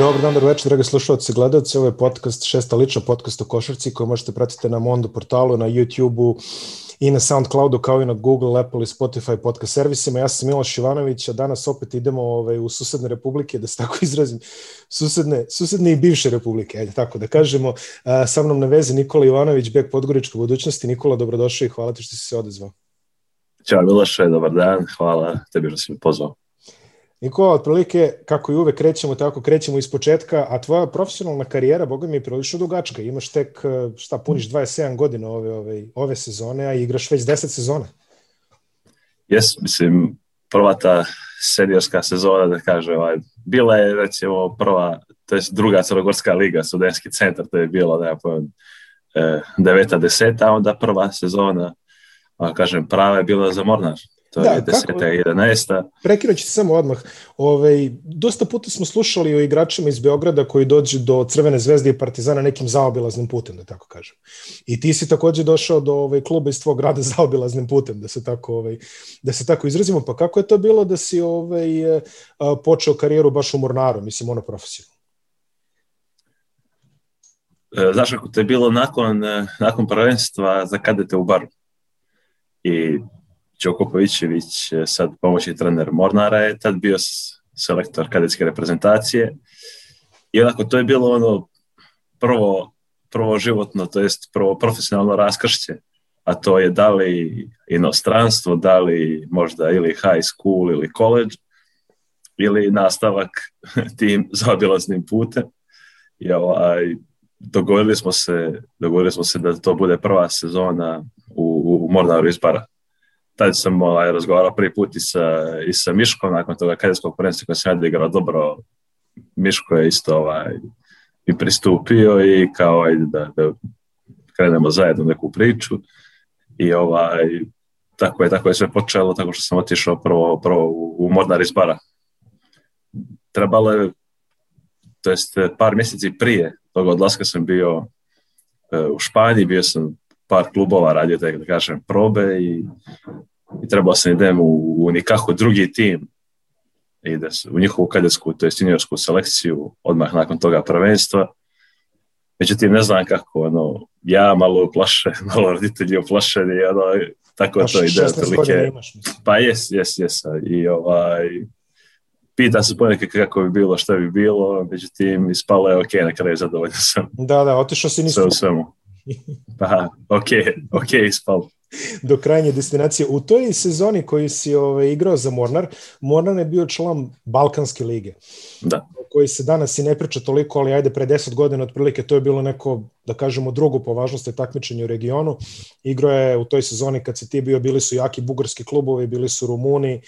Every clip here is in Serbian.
Dobar dan, dobro večer, dragi slušalci i gledalci. Ovo je podcast, šesta lična podcast o košarci koju možete pratiti na Mondo portalu, na YouTube-u i na SoundCloudu kao i na Google, Apple i Spotify podcast servisima. Ja sam Miloš Ivanović, a danas opet idemo ovaj, u susedne republike, da se tako izrazim, susedne, susedne i bivše republike, ajde tako da kažemo. A, sa mnom na vezi Nikola Ivanović, Bek Podgorička budućnosti. Nikola, dobrodošao i hvala ti što si se odezvao. Ćao Miloše, dobar dan, hvala tebi što si me pozvao. Nikola, otprilike, kako i uvek krećemo, tako krećemo iz početka, a tvoja profesionalna karijera, boga mi, je prilično dugačka. Imaš tek, eh, šta, puniš 27 godina ove, ove, ove sezone, a igraš već 10 sezona. Jes, mislim, prva ta seniorska sezona, da kaže, ovaj, bila je, recimo, prva, to je druga crnogorska liga, studentski centar, to je bilo, da ja pojavim, eh, deveta, deseta, onda prva sezona, a kažem, prava je bila za Mornar, To da, je deseta 11. jedanaesta. Prekiraću se samo odmah. Ove, ovaj, dosta puta smo slušali o igračima iz Beograda koji dođu do Crvene zvezde i Partizana nekim zaobilaznim putem, da tako kažem. I ti si takođe došao do ovaj, kluba iz tvog grada zaobilaznim putem, da se tako, ovaj, da se tako izrazimo. Pa kako je to bilo da si ovaj, eh, počeo karijeru baš u Mornaru, mislim, ono profesionalno? E, znaš kako to je bilo nakon, eh, nakon prvenstva za kadete u baru. I Đoko Pavićević, e, sad pomoćni trener Mornara, je tad bio selektor kadetske reprezentacije. I onako, to je bilo ono prvo, prvo životno, to jest prvo profesionalno raskršće, a to je da li inostranstvo, da li možda ili high school ili college, ili nastavak tim zaobilaznim putem. I ovaj, dogovorili smo se, dogovorili smo se da to bude prva sezona u, u Mornaru iz Bara tad sam ovaj, razgovarao prvi put i sa, i sa Miškom, nakon toga kadetskog prvenstva koja sam ja odigrao dobro, Miško je isto ovaj, i pristupio i kao ajde da, da krenemo zajedno neku priču i ovaj, tako je, tako je sve počelo, tako što sam otišao prvo, prvo u, u Mornar iz bara. Trebalo je, to jest par mjeseci prije toga odlaska sam bio uh, u Španiji, bio sam par klubova radio, da kažem, probe i i trebao sam idem u, u nikako drugi tim i da u njihovu kadetsku, to je juniorsku selekciju, odmah nakon toga prvenstva. Međutim, ne znam kako, ono, ja malo uplašen, malo roditelji uplašeni, ono, tako pa to ide. 16 godina imaš, Pa jes, jes, jes. I ovaj, pitan se ponekad kako bi bilo, šta bi bilo, međutim, ispalo je ok, na kraju zadovoljan sam. Da, da, otišao si nisko. Sve u svemu. Pa, okej, ok, ispalo do krajnje destinacije. U toj sezoni koji si ovaj, igrao za Mornar, Mornar je bio član Balkanske lige. Da. koji se danas i ne priča toliko, ali ajde, pre 10 godina otprilike to je bilo neko, da kažemo, drugo po važnosti takmičenje u regionu. Igro je u toj sezoni kad si ti bio, bili su jaki bugarski klubovi, bili su Rumuni,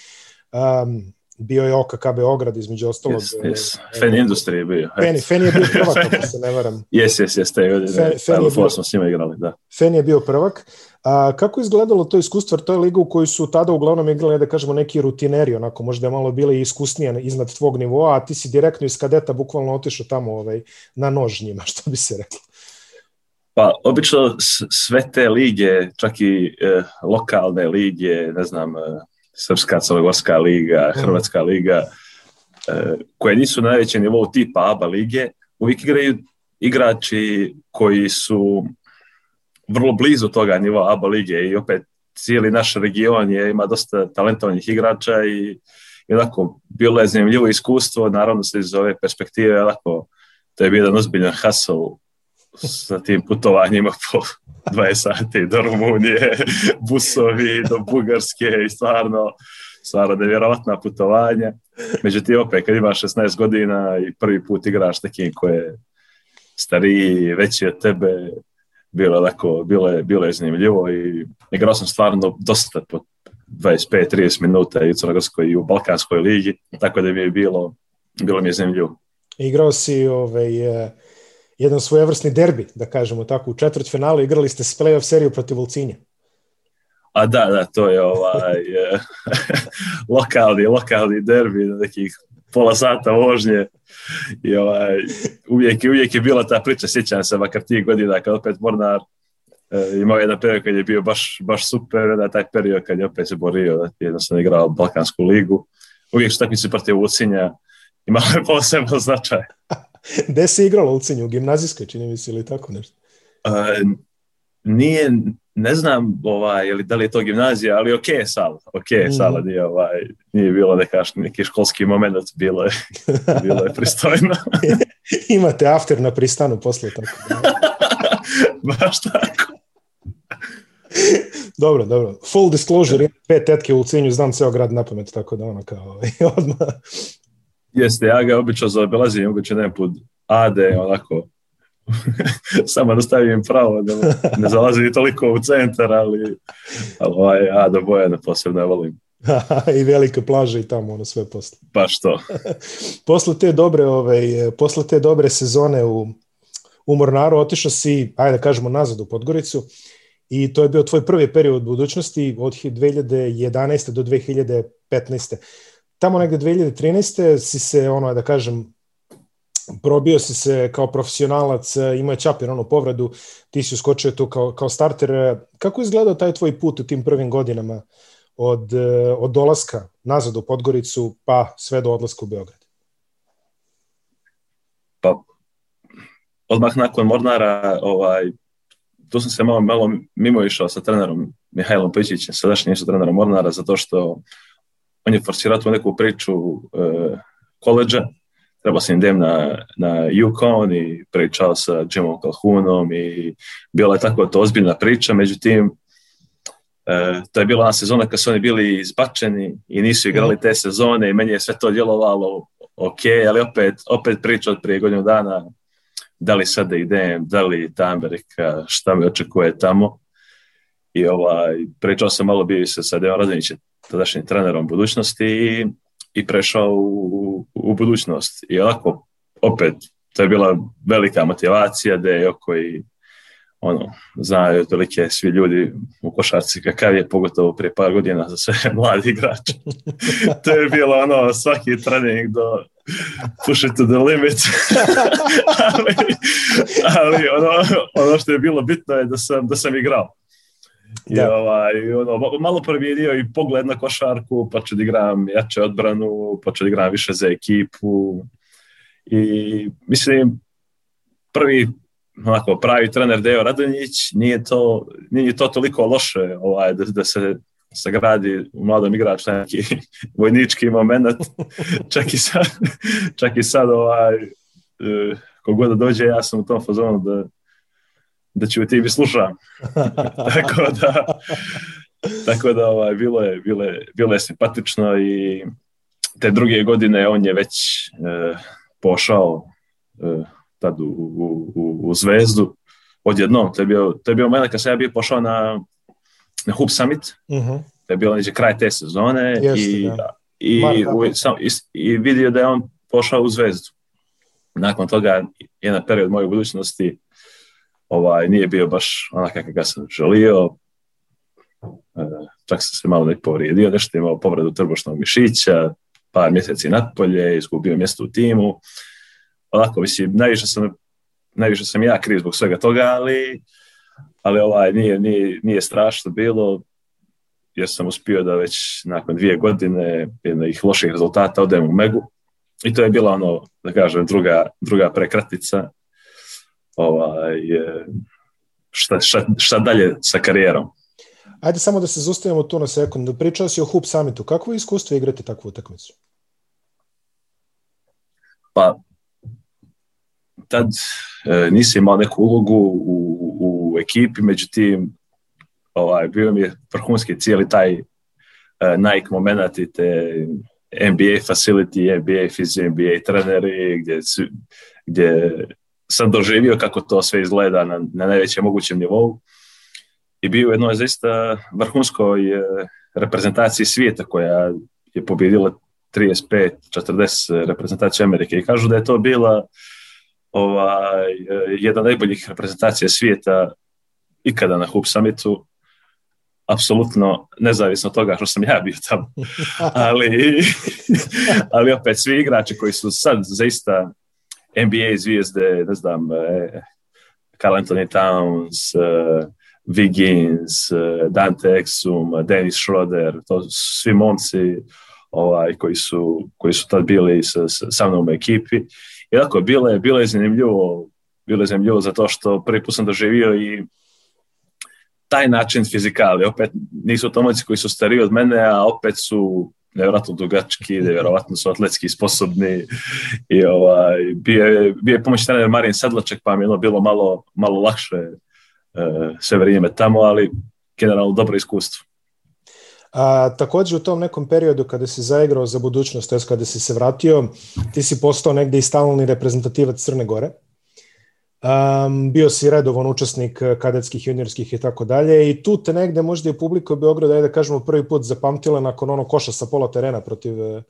um, bio je OKK Beograd između ostalog. Yes, e, yes. E, Fen Industry je bio. Fen, Fen je bio prvak, ako se ne varam. Yes, yes, yes, te Fen, Fen je bio, smo s njima igrali, da. Fen je bio prvak. A, kako je izgledalo to iskustvo, jer to je liga u kojoj su tada uglavnom igrali, da kažemo, neki rutineri, onako možda je malo bili iskusnije iznad tvog nivoa, a ti si direktno iz kadeta bukvalno otišao tamo ovaj, na nožnjima, što bi se reklo. Pa, obično sve te lige, čak i e, lokalne lige, ne znam, e, Srpska crnogorska liga, Hrvatska liga, e, koje nisu na najvećem nivou tipa ABA lige, uvijek igraju igrači koji su vrlo blizu toga nivoa ABA lige i opet cijeli naš region je, ima dosta talentovanih igrača i, i bilo je zanimljivo iskustvo, naravno se iz ove perspektive, onako, to je bio jedan ozbiljan hasov sa tim putovanjima po 20 sati do Rumunije, busovi, do Bugarske i stvarno, stvarno nevjerovatna putovanja. Međutim, opet, kad imaš 16 godina i prvi put igraš nekim koje stariji, veći od tebe, bilo je lako, bilo je, bilo je zanimljivo i igrao sam stvarno dosta po 25-30 minuta i u Crnogorskoj i u Balkanskoj ligi, tako da mi je bilo, bilo mi je zanimljivo. Igrao si ovaj, jedan svojevrsni derbi, da kažemo tako, u četvrt finala igrali ste s playoff seriju protiv Ulcinja. A da, da, to je ovaj lokalni, lokalni derbi na nekih pola sata vožnje i ovaj, uvijek, uvijek je bila ta priča, sjećam se makar tih godina kad opet Mornar e, imao jedan period kad je bio baš, baš super, da taj period kad je opet se borio, da je jednostavno igrao Balkansku ligu, uvijek su takvi se protiv Ucinja imali posebno značaj. Gde se igralo Ulcinje? U gimnazijskoj, čini mi se, ili tako nešto? Uh, nije, ne znam ovaj, ili da li je to gimnazija, ali ok sala, ok mm. sala, mhm. nije, ovaj, nije bilo nekaš, neki školski moment, bilo je, bilo je pristojno. Imate after na pristanu posle, tako da. Baš tako. dobro, dobro. Full disclosure, pet tetke u Ulcinju, znam ceo grad na pamet, tako da ono kao ovaj, odmah Jeste, ja ga obično zaobilazim, obično jedan put AD, onako, samo da stavim pravo, da ne zalazi toliko u centar, ali, ali ovaj AD Bojana da posebno ne volim. I velika plaža i tamo ono sve posle. Pa što? posle, te dobre, ove, ovaj, posle te dobre sezone u, u Mornaru otišao si, ajde da kažemo, nazad u Podgoricu i to je bio tvoj prvi period budućnosti od 2011. do 2015 tamo negde 2013. si se, ono, da kažem, probio si se kao profesionalac, e, imao je Ćapin onu povredu, ti si uskočio tu kao, kao starter. E, kako je izgledao taj tvoj put u tim prvim godinama od, e, od dolaska nazad u Podgoricu pa sve do odlaska u Beograd? Pa, odmah nakon Mornara, ovaj, tu sam se malo, malo mimo išao sa trenerom Mihajlom Pićićem, sadašnjim sa trenerom Mornara, zato što on je forsirao tu neku priču uh, koleđa, treba sam idem na, na Yukon i pričao sa Jimom Calhounom i bila je tako to ozbiljna priča, međutim e, to je bila sezona kad su oni bili izbačeni i nisu igrali te sezone i meni je sve to djelovalo ok, ali opet, opet priča od prije godinu dana da li sad da idem, da li ta Amerika, šta me očekuje tamo i ovaj, pričao sam malo bio se sa Dejan Radinićem tadašnjim trenerom budućnosti i, i prešao u, u budućnost. I onako, opet, to je bila velika motivacija, da je oko i ono, znaju otprilike svi ljudi u košarci kakav je, pogotovo prije par godina za sve mladi igrači. to je bilo ono, svaki trening do push it to the limit. ali, ali ono, ono, što je bilo bitno je da sam, da sam igrao. Da. I ovaj, ono, malo promijenio i pogled na košarku, počeo pa da igram jače odbranu, počeo pa da igram više za ekipu. I mislim, prvi onako, pravi trener Deo Radonjić, nije to, nije to toliko loše ovaj, da, da se gradi u mladom igraču neki vojnički moment, čak i sad, čak i sad ovaj, eh, kogod da dođe, ja sam u tom fazonu da da ću tebi slušam. tako da, tako da ovaj, bilo, je, bilo, je, bilo je simpatično i te druge godine on je već e, pošao e, tad u, u, u, u Zvezdu odjednom. To je bio, to je bio moment kad sam ja bio pošao na, na Hub Summit. Uh mhm. -huh. To je bilo neđe kraj te sezone Jeste, i, da. i, u, sam, i, i vidio da je on pošao u Zvezdu. Nakon toga, jedan period moje budućnosti ovaj, nije bio baš onak kakav ga sam želio. E, čak sam se malo nek povrijedio, nešto imao povredu trbušnog mišića, par mjeseci napolje, izgubio mjesto u timu. Ovako, mislim, najviše sam, najviše sam ja kriv zbog svega toga, ali, ali ovaj, nije, nije, nije strašno bilo, jer sam uspio da već nakon dvije godine jednih loših rezultata odem u Megu. I to je bila ono, da kažem, druga, druga prekratica ovaj, šta, šta, šta dalje sa karijerom. Ajde samo da se zustavimo tu na sekund. Pričao si o Hoop Summitu. Kako je iskustvo igrati takvu utakmicu? Pa, tad e, nisi imao neku ulogu u, u ekipi, međutim, ovaj, bio mi je vrhunski cijeli taj e, Nike moment i te NBA facility, NBA fizi, NBA treneri, gdje, su, gdje sam doživio kako to sve izgleda na, na najvećem mogućem nivou i bio u jednoj zaista vrhunskoj e, reprezentaciji svijeta koja je pobjedila 35-40 reprezentacija Amerike i kažu da je to bila ovaj, e, jedna od najboljih reprezentacija svijeta ikada na Hub Summitu apsolutno nezavisno od toga što sam ja bio tamo ali, ali opet svi igrači koji su sad zaista NBA zvijezde, ne znam, e, Carl Anthony Towns, e, Wiggins, e, Dante Exum, Dennis Schroeder, to su svi momci ovaj, koji, su, koji su tad bili sa, sa mnom u ekipi. I tako, bilo je, bilo je zanimljivo, bilo je zanimljivo zato što prvi put sam doživio i taj način fizikali. Opet nisu to koji su stariji od mene, a opet su nevjerojatno dugački, nevjerojatno su atletski sposobni i ovaj, bio, je, bio je pomoćni trener Marin Sedlaček pa mi je bilo malo, malo lakše uh, sve vrijeme tamo, ali generalno dobro iskustvo. A, također u tom nekom periodu kada si zaigrao za budućnost, to kada si se vratio, ti si postao negde i stalni reprezentativac Crne Gore. Um, bio si redovan učesnik eh, kadetskih, juniorskih i tako dalje i tu te negde možda i publika u Beogradu, da kažemo, prvi put zapamtila nakon ono koša sa pola terena protiv, eh,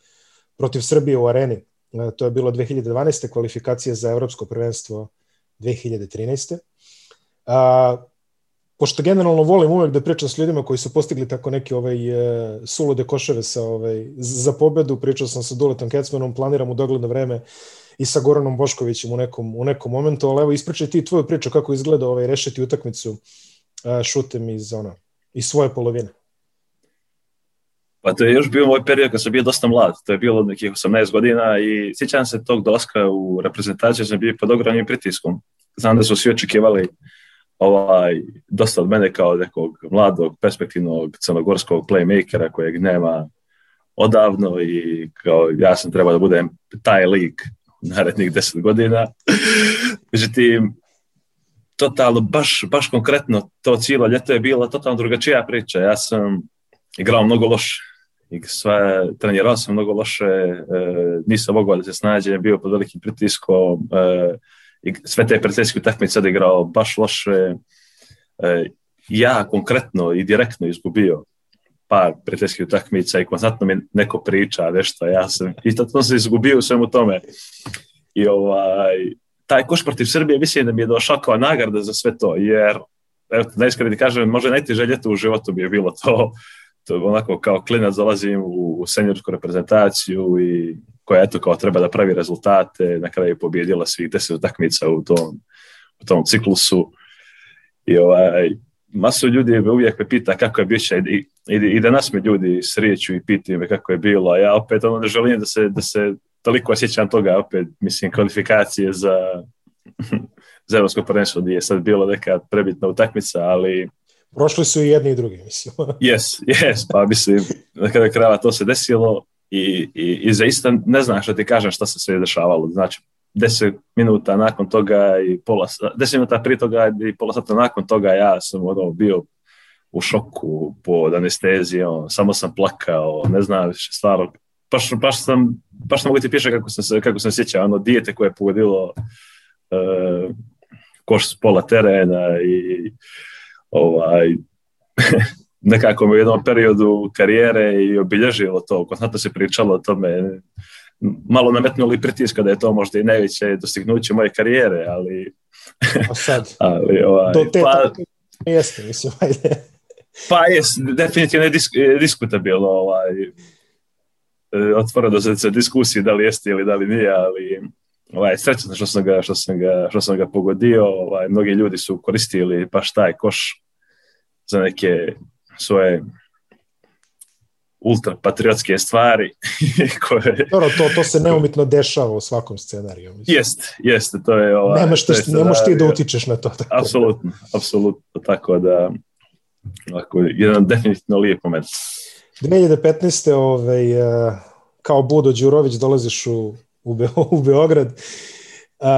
protiv Srbije u areni. Eh, to je bilo 2012. kvalifikacije za evropsko prvenstvo 2013. A, pošto generalno volim uvek da pričam s ljudima koji su postigli tako neke ovaj, sulude koševe sa, ovaj, za pobedu, pričao sam sa Duletom Kecmanom, planiram u dogledno vreme i sa Goranom Boškovićem u nekom, u nekom momentu, ali evo ispričaj ti tvoju priču kako izgleda ovaj rešiti utakmicu e, šutem iz, ona, iz svoje polovine. Pa to je još bio moj period kad sam bio dosta mlad, to je bilo nekih 18 godina i sjećam se tog doska u reprezentaciji sam bio pod ogromnim pritiskom. Znam da su svi očekivali ovaj, dosta od mene kao nekog mladog, perspektivnog, crnogorskog playmakera kojeg nema odavno i kao ja sam trebao da budem taj lik narednih deset godina. Međutim, totalno, baš, baš konkretno to cijelo ljeto je bila totalno drugačija priča. Ja sam igrao mnogo loše. I sve, trenirao sam mnogo loše, e, nisam mogao da se snađem, bio pod velikim pritiskom, e, i sve te prijateljske utakmice sad igrao baš loše. E, ja konkretno i direktno izgubio par prijateljskih utakmica i konstantno mi neko priča nešto, ja sam, i to sam izgubio u svemu tome. I ovaj, taj koš protiv Srbije mislim da mi je došao kao nagrada za sve to, jer evo, najiskrenije da kažem, možda najteže ljeto u životu bi je bilo to, to onako kao klinac zalazim u, u seniorsku reprezentaciju i koja eto kao treba da pravi rezultate, na kraju je pobjedila svih deset utakmica u tom, u tom ciklusu i ovaj, masu ljudi me uvijek me pita kako je biće i, i, i danas me ljudi sreću i pitaju me kako je bilo. a Ja opet ono ne želim da se, da se toliko osjećam toga opet, mislim, kvalifikacije za, za Evropsko prvenstvo gdje je sad bilo neka prebitna utakmica, ali Prošli su i jedni i drugi, mislim. yes, yes, pa mislim, na kada krava to se desilo i, i, i zaista ne znam što ti kažem šta se sve dešavalo. Znači, deset minuta nakon toga i pola, deset minuta prije toga i pola sata nakon toga ja sam ono bio u šoku pod anestezijom, samo sam plakao, ne znam više stvarno, baš, baš sam, baš ne mogu ti piše kako sam kako sam sjećao, ono dijete koje je pogodilo uh, koš s pola terena i ovaj, nekako u jednom periodu karijere i obilježilo to, konstantno se pričalo o tome, malo nametnuli pritiska da je to možda i najveće dostignuće moje karijere, ali... A pa sad, ali, ovaj, do te pa, jeste, mislim, ajde. Pa jest, definitivno je disk, diskutabilno ovaj, e, otvoreno za, za diskusiju da li jeste ili da li nije, ali ovaj, srećan što sam ga, što sam ga, što sam ga pogodio. Ovaj, mnogi ljudi su koristili baš taj koš za neke svoje ultra patriotske stvari. koje... Dobro, to, to se neumitno dešava u svakom scenariju. Mislim. Jeste, jeste, to je... Ova, Nema što ti, ne možeš ti da utičeš na to. Tako da. apsolutno, apsolutno, tako da ako, jedan definitivno lijep moment. 2015. Ovaj, eh, kao Budo Đurović dolaziš u, u, Be u Beograd. Uh,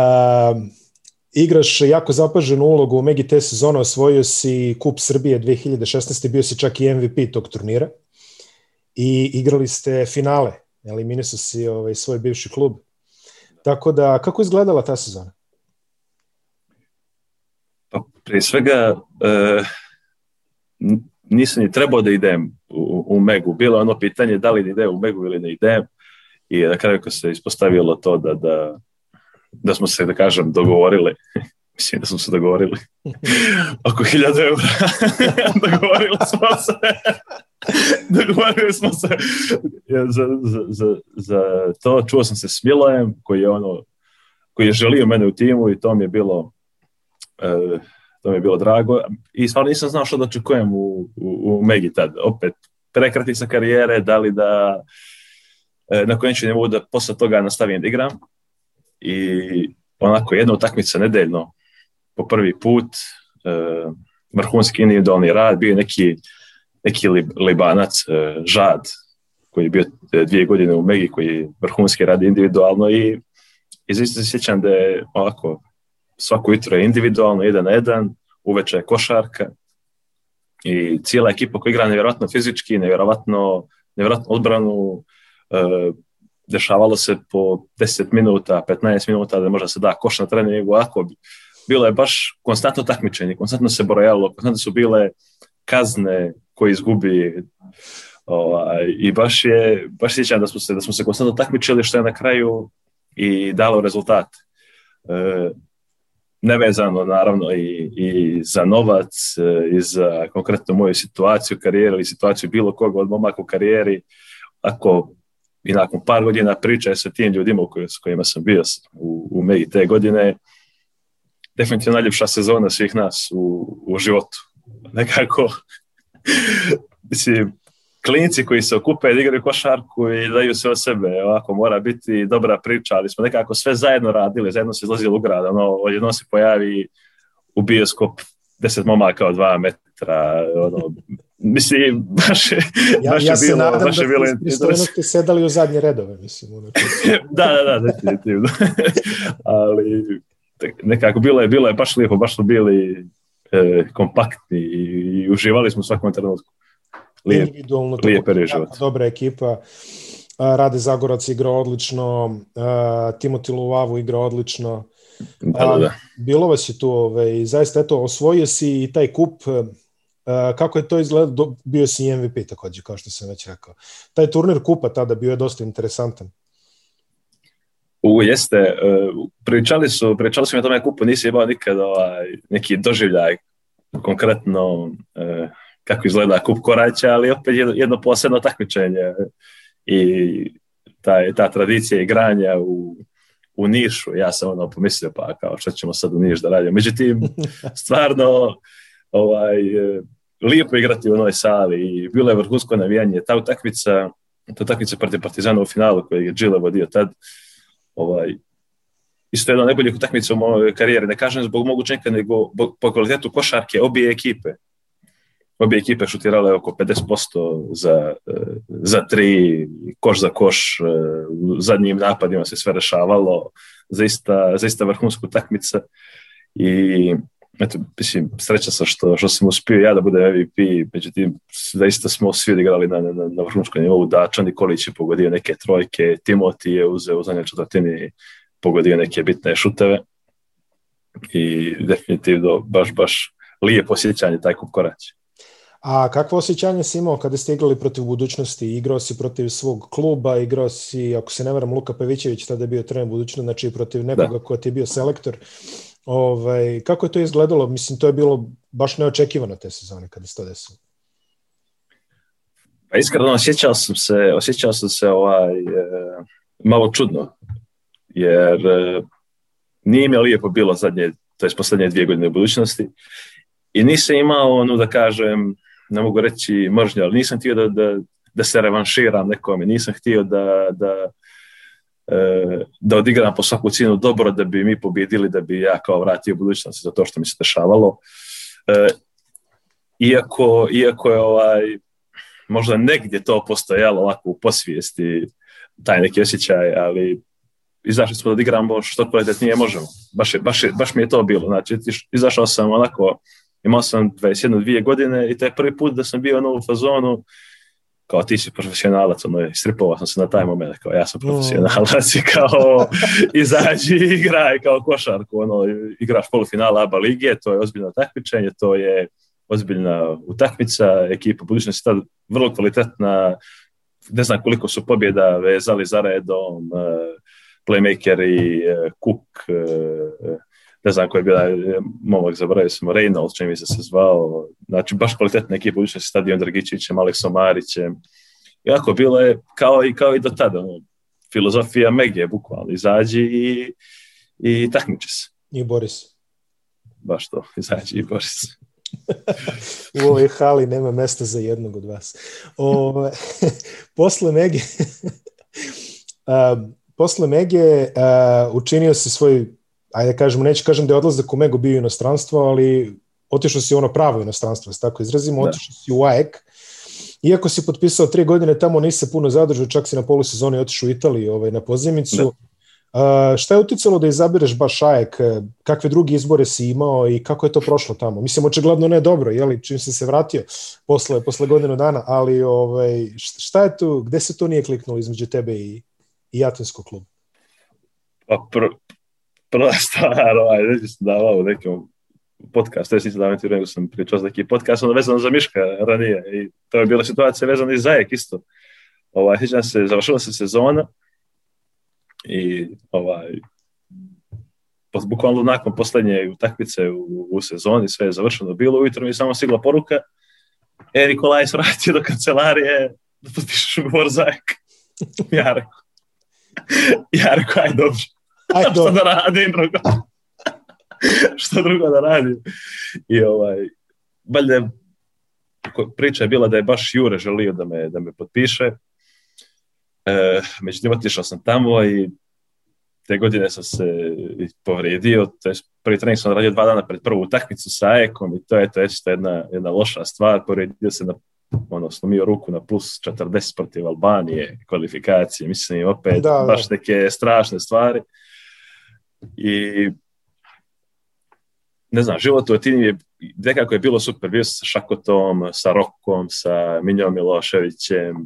igraš jako zapaženu ulogu u Megi te sezono, osvojio si Kup Srbije 2016. Bio si čak i MVP tog turnira i igrali ste finale, eliminisao si ovaj, svoj bivši klub. Tako da, kako je izgledala ta sezona? Pa, pre svega, e, nisam ni trebao da idem u, u Megu. Bilo je ono pitanje da li da idem u Megu ili ne idem. I na kraju kad se ispostavilo to da, da, da smo se, da kažem, dogovorili, mislim da smo se dogovorili, oko hiljada eura dogovorili smo se. Dogovorili smo se za, za, za, za, to. Čuo sam se s Milojem, koji je ono, koji je želio mene u timu i to mi je bilo e, to mi je bilo drago. I stvarno nisam znao što da očekujem u, u, u Megi tad. Opet, prekrati sa karijere, da li da e, na kojem ću nivou da posle toga nastavim da igram. I onako jedna utakmica nedeljno po prvi put, e, vrhunski individualni rad, bio je neki neki lib, Libanac, e, Žad, koji je bio e, dvije godine u Megi, koji vrhunski radi individualno i izviste se sjećam da je ovako svako jutro je individualno, jedan na jedan, uveče je košarka i cijela ekipa koja igra nevjerovatno fizički, nevjerovatno, nevjerovatno odbranu, e, dešavalo se po 10 minuta, 15 minuta da možda se da koš na treningu, ovako bilo je baš konstantno takmičenje, konstantno se brojalo, konstantno su bile kazne, koji izgubi ovaj, i baš je, baš sjećam da smo se, da smo se konstantno takmičili što je na kraju i dalo rezultat. E, nevezano naravno i, i za novac e, i za konkretno moju situaciju, karijeru ili situaciju bilo koga od momaka u karijeri, ako i nakon par godina priča sa tim ljudima s kojima sam bio u, u Megi te godine, definitivno najljepša sezona svih nas u, u životu. Nekako Mislim, klinci koji se okupe da igraju košarku i daju sve od sebe, ovako mora biti dobra priča, ali smo nekako sve zajedno radili, zajedno se izlazili u grad, ono, odjedno se pojavi u bioskop deset momaka od dva metra, ono, mislim, baš je, ja, baš je ja se bilo, nadam baš je da bilo interesantno. sedali u zadnje redove, mislim. Ono da, da, da, definitivno. ali nekako bilo je, bilo je baš lijepo, baš su bili e, kompaktni i, i uživali smo u svakom trenutku. Lijep, Individualno, lijep život. Dobra ekipa. E, Rade Zagorac igra odlično, e, Timoti Luvavu igra odlično. Da, da, da. Bilo vas je tu, ovaj, zaista, eto, osvojio si i taj kup, e, kako je to izgledalo, bio si i MVP takođe, kao što sam već rekao. Taj turnir kupa tada bio je dosta interesantan. U, jeste. E, pričali su, pričali su mi o tome kupu, nisi imao nikad ovaj, neki doživljaj konkretno eh, kako izgleda kup koraća, ali opet jedno, jedno posebno takmičenje e, i ta, ta tradicija igranja u, u Nišu. Ja sam ono pomislio, pa kao šta ćemo sad u Niš da radimo. Međutim, stvarno ovaj, e, lijepo igrati u onoj sali i bilo je vrhunsko navijanje. Ta utakmica, ta utakmica protiv Partizana u finalu koji je Đile vodio tad, ovaj, isto jedna najboljih utakmica u mojoj karijeri. Ne kažem zbog mogu čeka, nego po kvalitetu košarke obje ekipe. Obje ekipe šutirale oko 50% za, eh, za tri, koš za koš, eh, u zadnjim napadima se sve rešavalo, zaista, zaista vrhunska utakmica. I eto, mislim, sreća sam što, što sam uspio ja da budem MVP, međutim, zaista smo svi odigrali na, na, na vrhunskom nivou, da Nikolić je pogodio neke trojke, Timoti je uzeo u zadnjoj četvrtini pogodio neke bitne šuteve i definitivno baš, baš lije posjećanje taj kup korać. A kakvo osjećanje si imao kada ste igrali protiv budućnosti? Igrao si protiv svog kluba, igrao si, ako se ne varam, Luka Pevićević tada je bio trener budućnosti, znači protiv da. nekoga da. ko ti je bio selektor. Ovaj, kako je to izgledalo? Mislim, to je bilo baš neočekivano te sezone kada se to desilo. Pa iskreno, osjećao sam se, osjećao sam se ovaj, e, malo čudno, jer e, nije mi lijepo bilo zadnje, to je poslednje dvije godine budućnosti i nisam imao, ono da kažem, ne mogu reći mržnju, ali nisam htio da, da, da se revanširam nekome, nisam htio da, da, E, da odigram po svaku cijenu dobro da bi mi pobjedili, da bi ja kao vratio budućnost za to što mi se dešavalo. E, iako, iako je ovaj, možda negdje to postojalo ovako u posvijesti, taj neki osjećaj, ali izašli smo da odigramo što kvalitetnije možemo. Baš, je, baš, je, baš mi je to bilo. Znači, izašao sam onako, imao sam 21-2 godine i taj prvi put da sam bio ono u fazonu, kao ti si profesionalac, ono, stripovao sam se na taj moment, kao ja sam profesionalac i kao izađi i igraj kao košarku, ono, igraš polufinala ABA lige, to je ozbiljno takmičenje, to je ozbiljna utakmica, ekipa budućnosti tad vrlo kvalitetna, ne znam koliko su pobjeda vezali za redom, eh, playmaker i eh, Cook, eh, ne znam koja je bila, momak zaboravio sam, Reynolds, čini mi se se zvao, znači baš kvalitetna ekipa, uđešće se stadion Dragičićem, Aleksom Marićem, jako bilo je kao i, kao i do tada, ono, filozofija Megije, bukvalno, izađi i, i takmiči se. I Boris. Baš to, izađi i Boris. u ovoj hali nema mesta za jednog od vas. O, posle Mege, a, posle Mege a, učinio se svoj ajde kažemo, neću kažem da je odlazak u Mego bio inostranstvo, ali otišao si ono pravo inostranstvo, se tako izrazimo, da. otišao si u AEK, iako si potpisao tri godine tamo, nisi se puno zadržao, čak si na polusezoni otišao u Italiju ovaj, na pozemicu. Da. Uh, šta je uticalo da izabereš baš AEK? Kakve drugi izbore si imao i kako je to prošlo tamo? Mislim, očigledno ne dobro, jeli, čim si se vratio posle, posle godinu dana, ali ovaj, šta je tu, gde se to nije kliknulo između tebe i, i Atenskog kluba? Pa pr prva stvar, ovaj, neću se davao u nekom podcast, to nisam davao nego sam pričao za neki podcast, ono vezano za Miška ranije i to je bila situacija vezana i za Ek isto. Ovaj, sjećam se, završila se sezona i ovaj, bukvalno nakon poslednje utakmice u, u sezoni sve je završeno bilo, ujutro mi je samo sigla poruka e, Nikolaj se vratio do kancelarije da potpišeš ugovor za Ek. ja rekao, ja rekao, dobro. Aj, šta da radim drugo? šta drugo da radim? I ovaj, valjda priča je bila da je baš Jure želio da me, da me potpiše. E, međutim, otišao sam tamo i te godine sam se povrijedio, to je prvi trening sam radio dva dana pred prvu utakmicu sa Ekom i to je to je jedna, jedna loša stvar, povrijedio se na ono, slomio ruku na plus 40 protiv Albanije, kvalifikacije, mislim opet da, da. baš neke strašne stvari. I ne znam, život u Atini je nekako je bilo super. Bio sa Šakotom, sa Rokom, sa Minjom Miloševićem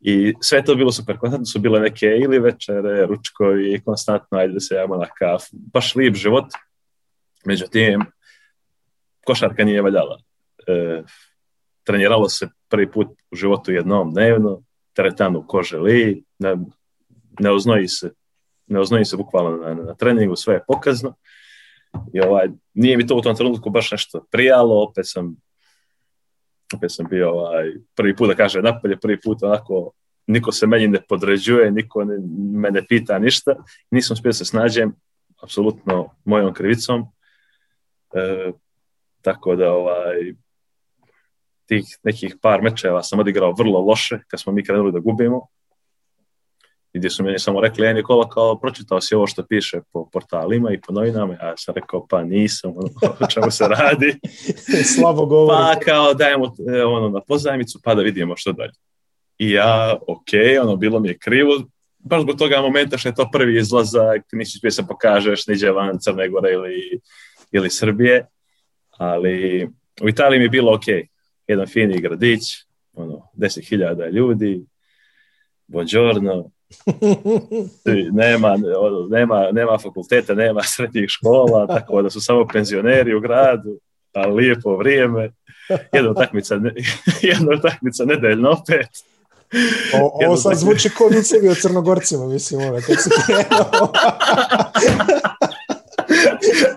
i sve to bilo super. Konstantno su bile neke ili večere, ručkovi, konstantno ajde da se javamo na kaf, Baš lijep život. Međutim, košarka nije valjala. E, treniralo se prvi put u životu jednom dnevno, teretanu ko želi, ne, ne oznoji se ne oznoji se bukvalno na, na treningu, sve je pokazno. I ovaj, nije mi to u tom trenutku baš nešto prijalo, opet sam opet sam bio ovaj, prvi put da kaže napolje, prvi put onako niko se meni ne podređuje, niko ne, me ne pita ništa, nisam uspio da se snađem, apsolutno mojom krivicom, e, tako da ovaj, tih nekih par mečeva sam odigrao vrlo loše, kad smo mi krenuli da gubimo, i gdje su meni samo rekli, e Nikola, kao pročitao si ovo što piše po portalima i po novinama, a ja sam rekao, pa nisam, ono, o čemu se radi. Slabo govori. Pa kao dajemo e, ono, na pozajmicu, pa da vidimo što dalje. I ja, ok, ono, bilo mi je krivo, baš zbog toga momenta što je to prvi izlazak, nisi uspio da se pokažeš, niđe van Crne Gore ili, ili Srbije, ali u Italiji mi je bilo ok, jedan fini gradić, ono, 10.000 ljudi, buongiorno, nema, nema, nema fakulteta, nema srednjih škola, tako da su samo penzioneri u gradu, a lijepo vrijeme, jedna takmica, jedna takmica nedeljno opet. O, ovo sad zvuči ko vicevi o crnogorcima, mislim, ove, kako se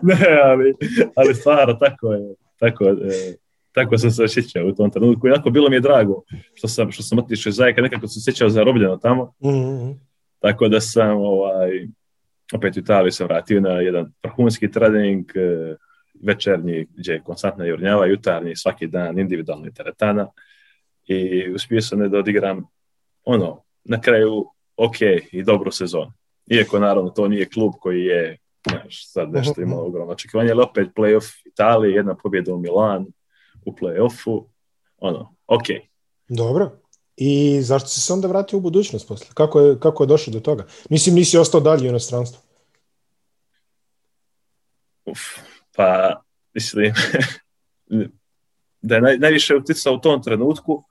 ne, ali, ali stvarno, tako je. Tako je. E, tako sam se osjećao u tom trenutku. Inako bilo mi je drago što sam, što sam otišao iz Zajka, nekako sam osjećao zarobljeno tamo. Mm -hmm. Tako da sam, ovaj, opet u Italiju se vratio na jedan vrhunski trening, e, večernji gdje je konstantna jurnjava, jutarnji svaki dan individualni teretana i uspio sam ne da odigram ono, na kraju ok i dobru sezonu. Iako naravno to nije klub koji je znaš, sad nešto mm-hmm. imao ogromno očekivanje, ali opet playoff Italije, jedna pobjeda u Milanu, u play-offu, ono, okej. Dobro. I zašto si se onda vratio u budućnost posle? Kako je, kako je došlo do toga? Mislim, nisi ostao dalje u inostranstvu. Uf, pa, mislim, da je naj, najviše uticao u tom trenutku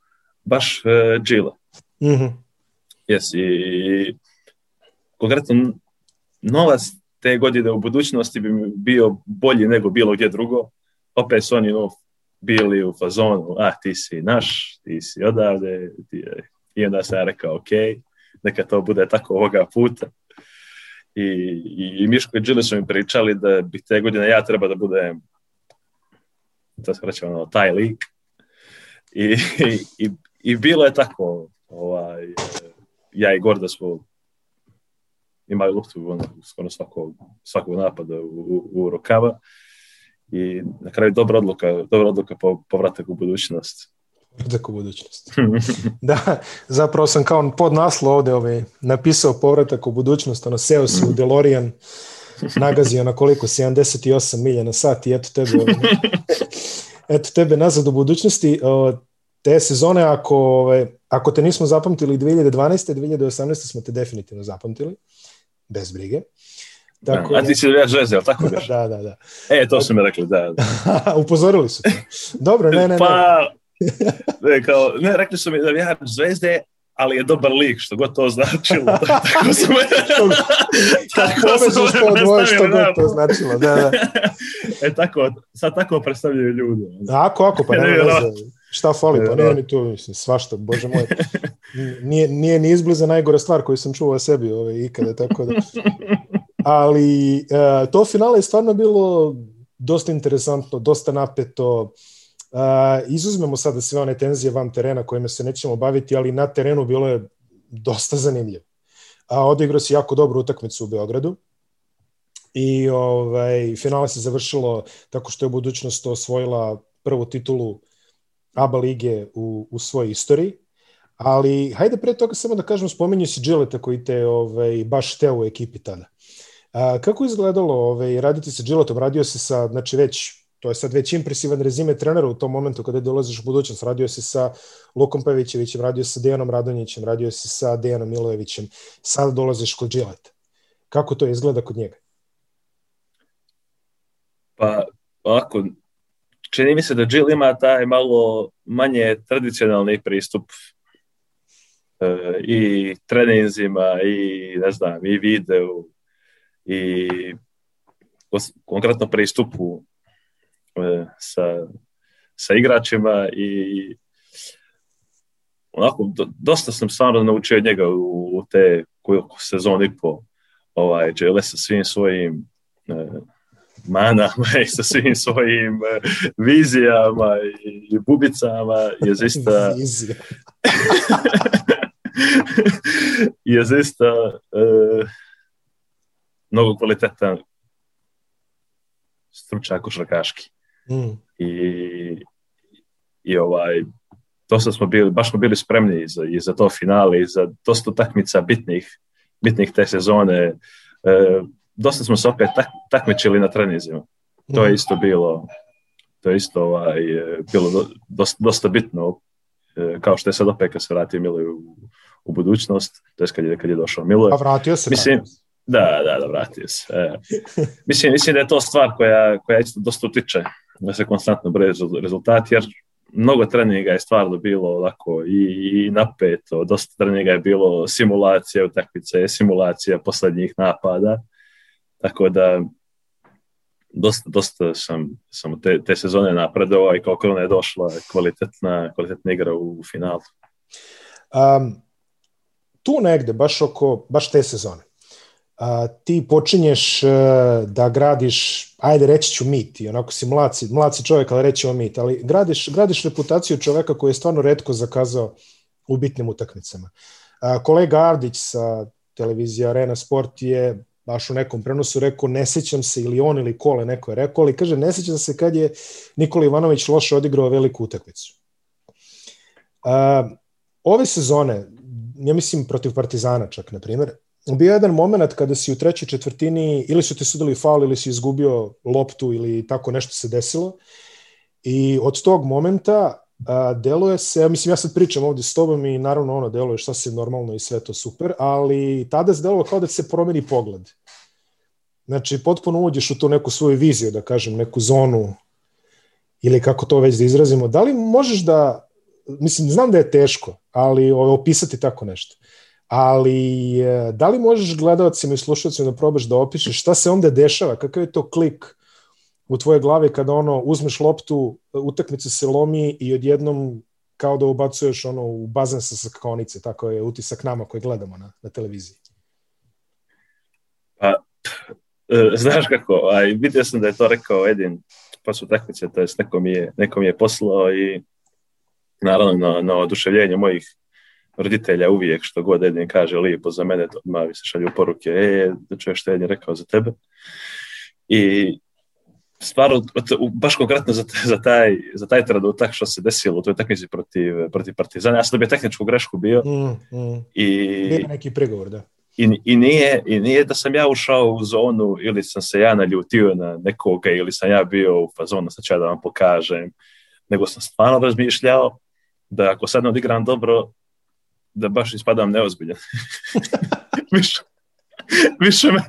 baš uh, e, Gila. Mm -hmm. Yes, i konkretno novac te godine u budućnosti bi bio bolji nego bilo gdje drugo. Opet su oni no, bili u fazonu, a ti si naš, ti si odavde, ti i onda sam ja rekao, ok, neka to bude tako ovoga puta. I, i, i Miško i Đile su mi pričali da bi te godine ja treba da budem to se reći, ono, taj lik. I, i, i bilo je tako, ovaj, ja i Gorda smo imali luftu ono, skoro svakog, svakog napada u, u, u rukava i na kraju dobra odluka, dobra odluka po, povratak u budućnost. Povratak u budućnost. da, zapravo sam kao pod naslo ovdje ovaj, napisao povratak u budućnost, ono seo se u DeLorean, nagazio na koliko, 78 milja na sat i eto tebe, ovaj, eto tebe nazad u budućnosti. Te sezone, ako, ovaj, ako te nismo zapamtili 2012. 2018. smo te definitivno zapamtili, bez brige. Tako, da, a ti si navijač Zvezde, tako da? da, da, da. E, to su mi rekli, da. da. Upozorili su te. Dobro, ne, ne, ne. Pa, ne, kao, ne, rekli su mi da navijač Zvezde, ali je dobar lik, što god to značilo. tako su me... tako su me dvoje, što god da. to značilo, da, da. e, tako, sad tako predstavljaju ljudi. Ako, ako, pa nema veze. Šta fali, pa nije mi tu, mislim, svašta, bože moj. Nije, nije ni izbliza najgora stvar koju sam čuo o sebi ove, ikada, tako da ali uh, to finale je stvarno bilo dosta interesantno, dosta napeto. Uh, izuzmemo sada sve one tenzije van terena kojima se nećemo baviti, ali na terenu bilo je dosta zanimljivo. A odigrao se jako dobru utakmicu u Beogradu i ovaj, finale se završilo tako što je budućnost osvojila prvu titulu ABA lige u, u svojoj istoriji. Ali, hajde pre toga samo da kažem, spomenju si Gileta koji te ovaj, baš teo u ekipi tada. A, kako je izgledalo ovaj, raditi sa Gilotom? Radio se sa, znači već, to je sad već impresivan rezime trenera u tom momentu kada dolaziš u budućnost. Radio se sa Lukom Pavićevićem, radio se sa Dejanom Radonjićem, radio se sa Dejanom Milojevićem. Sad dolaziš kod Gilota. Kako to izgleda kod njega? Pa, ovako, čini mi se da Jill ima taj malo manje tradicionalni pristup e, i treninzima i ne znam, i videu i konkretno pristupu e, sa, sa igračima i onako, dosta sam stvarno naučio od njega u, u te koliko po ovaj, džele sa svim svojim eh, manama i sa svim svojim eh, vizijama i, i bubicama je zaista je zaista eh, mnogo kvalitetan stručnjak košarkaški. Mm. I, I ovaj, dosta smo bili, baš smo bili spremni i za, i za to finale i za dosta takmica bitnih, bitnih te sezone. E, dosta smo se opet tak, takmičili na trenizima. To je mm. isto bilo to je isto ovaj, e, bilo dosta, dosta bitno e, kao što je sad opet kad se vratio Milo u, u budućnost, to je kad je, kad je došao Milo. Pa vratio se. Mislim, danas. Da, da, da, vratio se. E, mislim, mislim da je to stvar koja, koja isto dosta utiče da se konstantno broje rezultati, jer mnogo treninga je stvarno bilo ovako i, i napeto, dosta treninga je bilo simulacija utakmice, simulacija poslednjih napada, tako da dosta, dosta sam, sam te, te sezone napredovao i koliko ona je došla kvalitetna, kvalitetna igra u finalu. Um, tu negde, baš oko, baš te sezone, a, ti počinješ e, da gradiš, ajde reći ću mit, i onako si mlaci, mlaci čovjek, ali reći ću mit, ali gradiš, gradiš reputaciju čoveka koji je stvarno redko zakazao u bitnim utakmicama. A, kolega Ardić sa televizije Arena Sport je baš u nekom prenosu rekao ne sećam se ili on ili Kole neko je rekao, ali kaže ne sećam se kad je Nikola Ivanović loše odigrao veliku utakmicu. A, ove sezone, ja mislim protiv Partizana čak, na primjer, bio je jedan moment kada si u trećoj četvrtini ili su te sudili faul ili si izgubio loptu ili tako nešto se desilo i od tog momenta a, deluje se, ja mislim ja sad pričam ovde s tobom i naravno ono deluje šta se normalno i sve to super, ali tada se deluje kao da se promeni pogled. Znači, potpuno uđeš u tu neku svoju viziju, da kažem, neku zonu ili kako to već da izrazimo. Da li možeš da, mislim, znam da je teško, ali opisati tako nešto. Uh, ali e, da li možeš gledalcima i slušalcima da probaš da opišeš šta se onda dešava, kakav je to klik u tvojoj glavi kada ono uzmeš loptu, utakmica se lomi i odjednom kao da ubacuješ ono u bazen sa sakonice, tako je utisak nama koji gledamo na, na televiziji. Pa, e, znaš kako, aj, vidio sam da je to rekao Edin pa su utakmice, to jest neko mi je, neko mi je poslao i naravno na, na oduševljenje mojih roditelja uvijek što god Edin kaže lijepo za mene, odmah mi se šalju poruke, e, e da čuješ što Edin rekao za tebe. I stvar, baš konkretno za, za, taj, za taj trenutak što se desilo u toj takmici protiv, protiv Partizana, ja sam dobio tehničku grešku bio. Mm, mm. I, Bila neki pregovor, da. I, i, nije, I nije da sam ja ušao u zonu ili sam se ja naljutio na nekoga ili sam ja bio u fazonu, sad ću ja da vam pokažem, nego sam stvarno razmišljao da ako sad ne odigram dobro, da baš ispadam neozbiljan. više, više, me,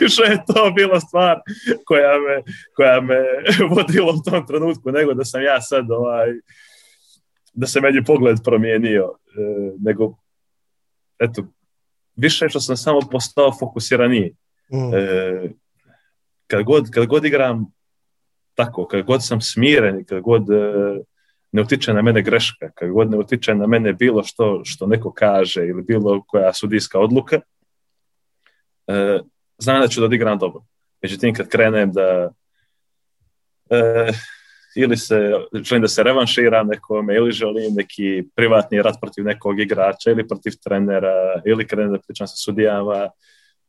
više je to bila stvar koja me, koja me vodila u tom trenutku nego da sam ja sad ovaj, da se među pogled promijenio e, nego eto više što sam samo postao fokusiraniji mm. e, kad, god, kad god igram tako, kad god sam smiren kad god e, ne utiče na mene greška, kad god ne utiče na mene bilo što što neko kaže ili bilo koja sudijska odluka, e, znam da ću da odigram dobro. Međutim, kad krenem da e, ili se, želim da se revanšira nekome, ili želim neki privatni rat protiv nekog igrača ili protiv trenera, ili krenem da pričam sa sudijama,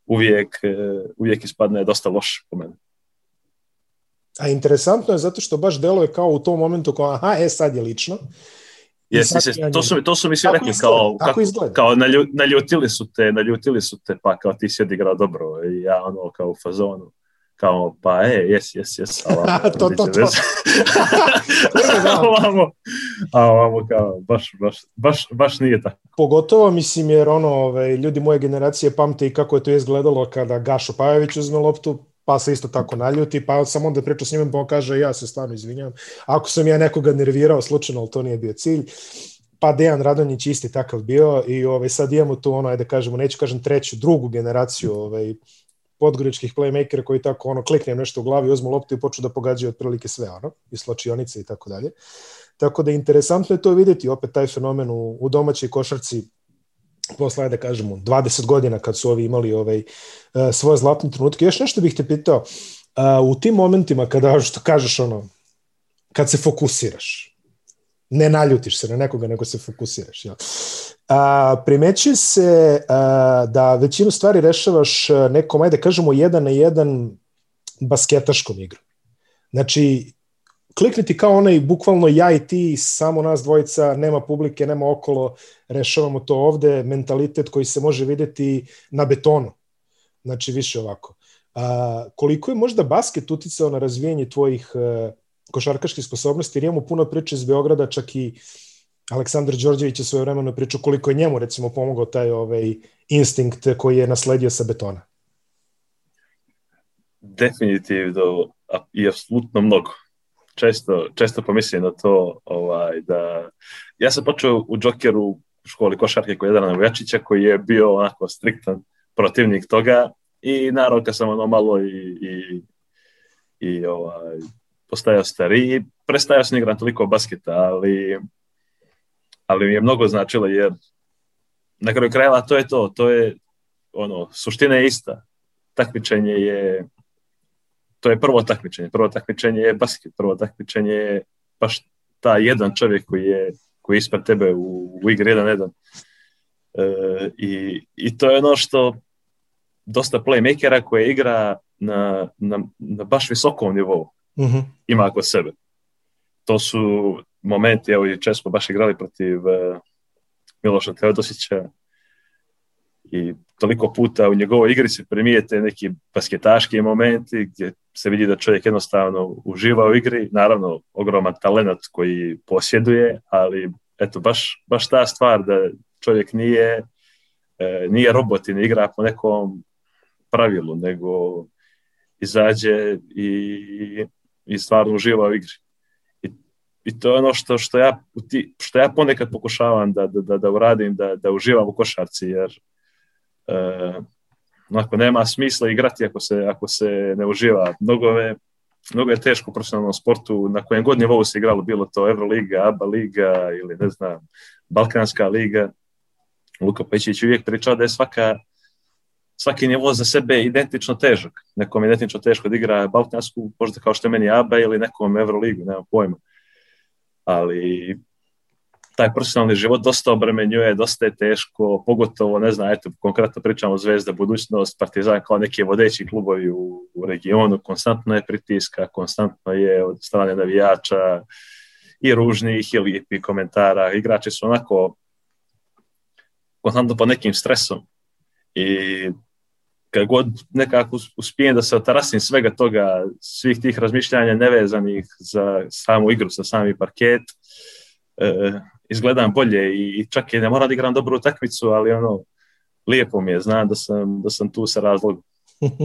uvijek, e, uvijek ispadne dosta loš po mene. A interesantno je zato što baš deluje kao u tom momentu kao aha, e sad je lično. Jesi, jesi, je to, su, to su mi sve rekli izgleda, kao, kako, kao naljutili su te, naljutili su te, pa kao ti si odigrao dobro i ja ono kao u fazonu kao, pa e, jes, jes, jes, to, to, to. a da. ovamo, a ovamo kao, baš, baš, baš, baš nije tako. Pogotovo, mislim, jer ono, ove, ovaj, ljudi moje generacije pamte i kako je to izgledalo kada Gašo Pajović uzme loptu, pa se isto tako naljuti, pa sam onda pričao s njim, pa on kaže, ja se stvarno izvinjam, ako sam ja nekoga nervirao slučajno, ali to nije bio cilj, pa Dejan Radonjić isti takav bio i ovaj, sad imamo tu ono, ajde kažemo, neću kažem treću, drugu generaciju ovaj, podgoričkih playmakera koji tako ono kliknem nešto u glavi, uzmu loptu i počnu da pogađaju otprilike sve ono, i slačionice i tako dalje. Tako da interesantno je to videti, opet taj fenomen u, u domaćoj košarci posle, da kažemo, 20 godina kad su ovi imali ovaj, e, svoje zlatne trenutke. Još nešto bih te pitao, e, u tim momentima kada, što kažeš, ono, kad se fokusiraš, ne naljutiš se na nekoga, nego se fokusiraš. Jel? A, primeći se a, e, da većinu stvari rešavaš nekom, ajde da kažemo, jedan na jedan basketaškom igrom. Znači, kliknuti kao onaj, bukvalno ja i ti, samo nas dvojica, nema publike, nema okolo, rešavamo to ovde, mentalitet koji se može videti na betonu. Znači, više ovako. A, koliko je možda basket uticao na razvijenje tvojih a, e, košarkaških sposobnosti, jer imamo puno priče iz Beograda, čak i Aleksandar Đorđević je svoje vremeno pričao koliko je njemu recimo pomogao taj ovaj instinkt koji je nasledio sa betona. Definitivno i apsolutno mnogo često, često pomislim na to ovaj, da ja sam počeo u Jokeru u školi košarke koji je Jedrana Vujačića koji je bio onako striktan protivnik toga i naravno kad sam ono malo i, i, i ovaj, postajao stariji, prestajao sam da igram toliko basketa, ali ali mi je mnogo značilo jer na kraju krajeva to je to, to je ono, suština je ista. Takmičenje je to je prvo takmičenje. Prvo takmičenje je basket, prvo takmičenje je baš ta jedan čovjek koji je, koji je ispred tebe u, u igri 1-1. E, i, I to je ono što dosta playmakera koje igra na, na, na baš visokom nivou uh mhm. -huh. ima kod sebe. To su momenti, evo i često baš igrali protiv uh, Miloša Teodosića i toliko puta u njegovoj igri se primijete neki basketaški momenti gdje se vidi da čovjek jednostavno uživa u igri, naravno ogroman talent koji posjeduje, ali eto baš, baš ta stvar da čovjek nije e, nije robot i ne igra po nekom pravilu, nego izađe i, i stvarno uživa u igri. I, I, to je ono što, što, ja, što ja ponekad pokušavam da, da, da, da uradim, da, da uživam u košarci, jer e, Onako, nema smisla igrati ako se, ako se ne uživa. Mnogo je, mnogo je teško u profesionalnom sportu, na kojem god nivou se igralo, bilo to Euroliga, ABA liga ili ne znam, Balkanska liga. Luka Pećić uvijek pričao da je svaka, svaki nivo za sebe identično težak. Nekom je identično teško da igra Balkansku, možda kao što je meni ABA ili nekom Euroligu, nemam pojma. Ali taj profesionalni život dosta obremenjuje, dosta je teško, pogotovo, ne znam, eto, konkretno pričamo Zvezda, budućnost, Partizan kao neki vodeći klubovi u, u regionu, konstantno je pritiska, konstantno je od strane navijača i ružnih i lijepih komentara, igrači su onako konstantno po nekim stresom i kad god nekako uspijem da se otarasim svega toga, svih tih razmišljanja nevezanih za samu igru, za sami parket, e, izgledam bolje i, čak i ne moram da igram dobru utakmicu, ali ono, lijepo mi je, znam da sam, da sam tu sa razlogom.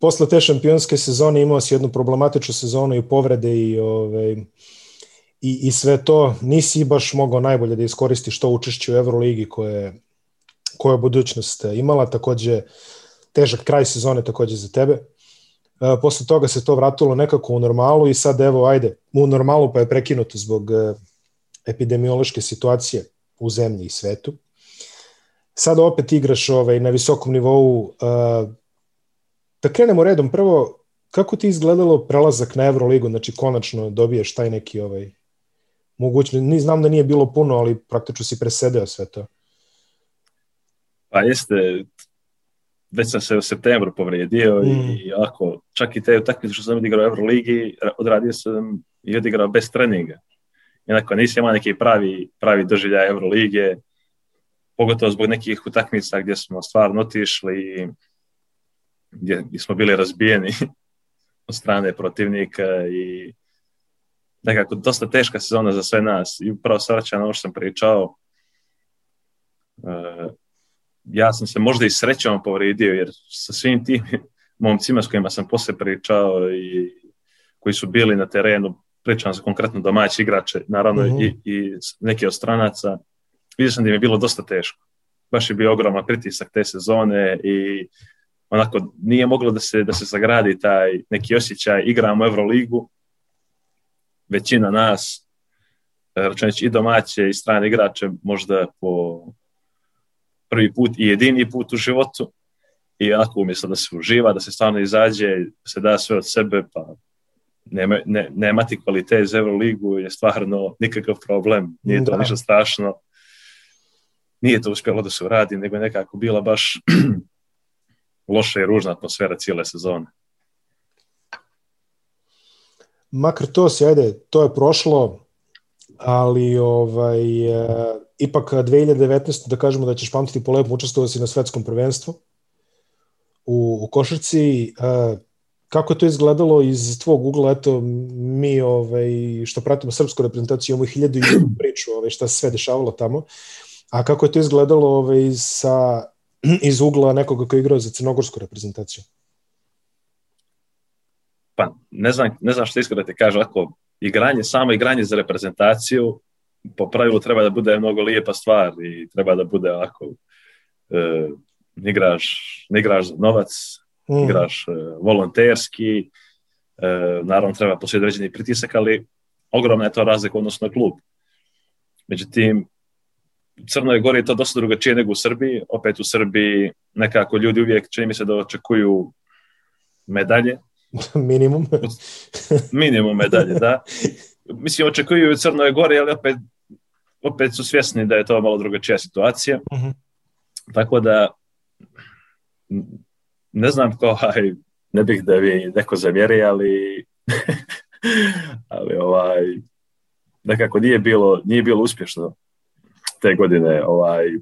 Posle te šampionske sezone imao si jednu problematičnu sezonu i povrede i, ove, ovaj, i, i sve to. Nisi baš mogao najbolje da iskoristiš to učešće u Euroligi koje, koja budućnost imala. Takođe, težak kraj sezone takođe za tebe. E, posle toga se to vratilo nekako u normalu i sad evo ajde, u normalu pa je prekinuto zbog e, epidemiološke situacije u zemlji i svetu. Sada opet igraš ovaj, na visokom nivou. E, da krenemo redom, prvo, kako ti izgledalo prelazak na Euroligu? Znači, konačno dobiješ taj neki ovaj, mogućnost. Ni znam da nije bilo puno, ali praktično si presedeo sve to. Pa jeste, već sam se u septembru povredio mm. i ako čak i te utakmice što sam odigrao u Euroligi, odradio sam i odigrao bez treninga. Jednako nisi imao neki pravi, pravi doživlja Euroligije, pogotovo zbog nekih utakmica gdje smo stvarno otišli i gdje, gdje smo bili razbijeni od strane protivnika i nekako dosta teška sezona za sve nas i upravo se vraćam na ovo što sam pričao. Uh, ja sam se možda i srećom povrijedio jer sa svim tim momcima s kojima sam poslije pričao i koji su bili na terenu pričam se konkretno domaći igrače, naravno uh mhm. -huh. i, i neke od stranaca, vidio sam da im je bilo dosta teško. Baš je bio ogroman pritisak te sezone i onako nije moglo da se, da se sagradi taj neki osjećaj, igramo Euroligu, većina nas, računajući i domaće i strane igrače, možda po prvi put i jedini put u životu, i onako umjesto da se uživa, da se stvarno izađe, da se da sve od sebe, pa nema, ne, nemati kvalitet za Euroligu je stvarno nikakav problem, nije to da. ništa strašno. Nije to uspjelo da se uradi, nego je nekako bila baš loša i ružna atmosfera cijele sezone. Makar to se, ajde, to je prošlo, ali ovaj, e, ipak 2019. da kažemo da ćeš pamtiti po lepom učestvovati na svetskom prvenstvu u, u Košarci. Uh, kako je to izgledalo iz tvog ugla, eto, mi ovaj, što pratimo srpsku reprezentaciju, imamo hiljadu i priču ovaj, šta se sve dešavalo tamo, a kako je to izgledalo ovaj, sa, iz ugla nekoga koji je igrao za crnogorsku reprezentaciju? Pa, ne znam, ne znam što iskreno da ti kažem, ako igranje, samo igranje za reprezentaciju, po pravilu treba da bude mnogo lijepa stvar i treba da bude ovako, e, igraš, ne igraš za novac, mm. igraš e, volonterski, e, naravno treba postoji određeni pritisak, ali ogromna je to razlika odnosno na klub. Međutim, u Crnoj Gori je to dosta drugačije nego u Srbiji. Opet u Srbiji nekako ljudi uvijek čini mi se da očekuju medalje. Minimum. Minimum medalje, da. Mislim, očekuju u Crnoj Gori, ali opet, opet su svjesni da je to malo drugačija situacija. Uh mhm. -huh. Tako da ne znam ko, aj, ne bih da vi neko zamjeri, ali, ali ovaj, nekako nije bilo, nije bilo uspješno te godine ovaj, e,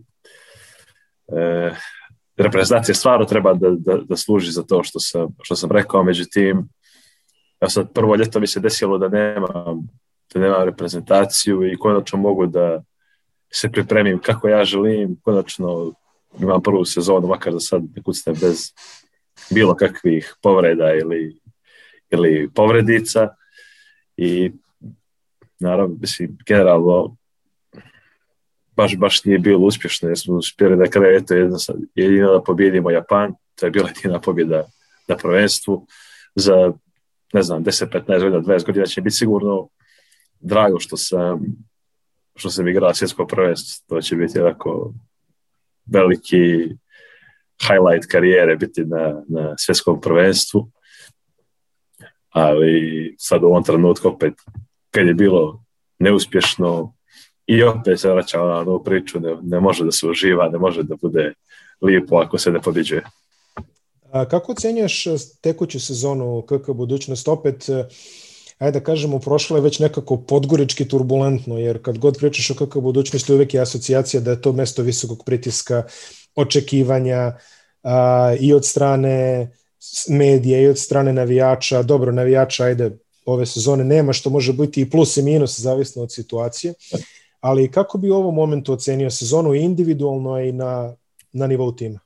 reprezentacija stvarno treba da, da, da, služi za to što sam, što sam rekao, međutim ja sad prvo ljeto mi se desilo da nemam, da nemam reprezentaciju i konačno mogu da se pripremim kako ja želim, konačno imam prvu sezonu, makar da sad ne kucnem bez, bilo kakvih povreda ili, ili povredica i naravno, mislim, generalno baš, baš nije bilo uspješno jer smo uspjeli na kraju, eto, jedino da, da pobjedimo Japan, to je bila jedina pobjeda na prvenstvu za, ne znam, 10, 15 godina, 20 godina će biti sigurno drago što sam što sam igrao svjetsko prvenstvo, to će biti jako veliki highlight karijere biti na, na svjetskom prvenstvu, ali sad u ovom trenutku opet kad je bilo neuspješno i opet se vraća na ovu priču, ne, ne, može da se uživa, ne može da bude lijepo ako se ne pobjeđuje. Kako ocjenjuješ tekuću sezonu KK budućnost? Opet, e, ajde da kažemo, prošlo je već nekako podgorički turbulentno, jer kad god pričaš o KK budućnosti uvek je asocijacija da je to mesto visokog pritiska, očekivanja a, i od strane medije i od strane navijača, dobro navijača ajde ove sezone nema što može biti i plus i minus zavisno od situacije, ali kako bi u ovom momentu ocenio sezonu individualno i na, na nivou tima?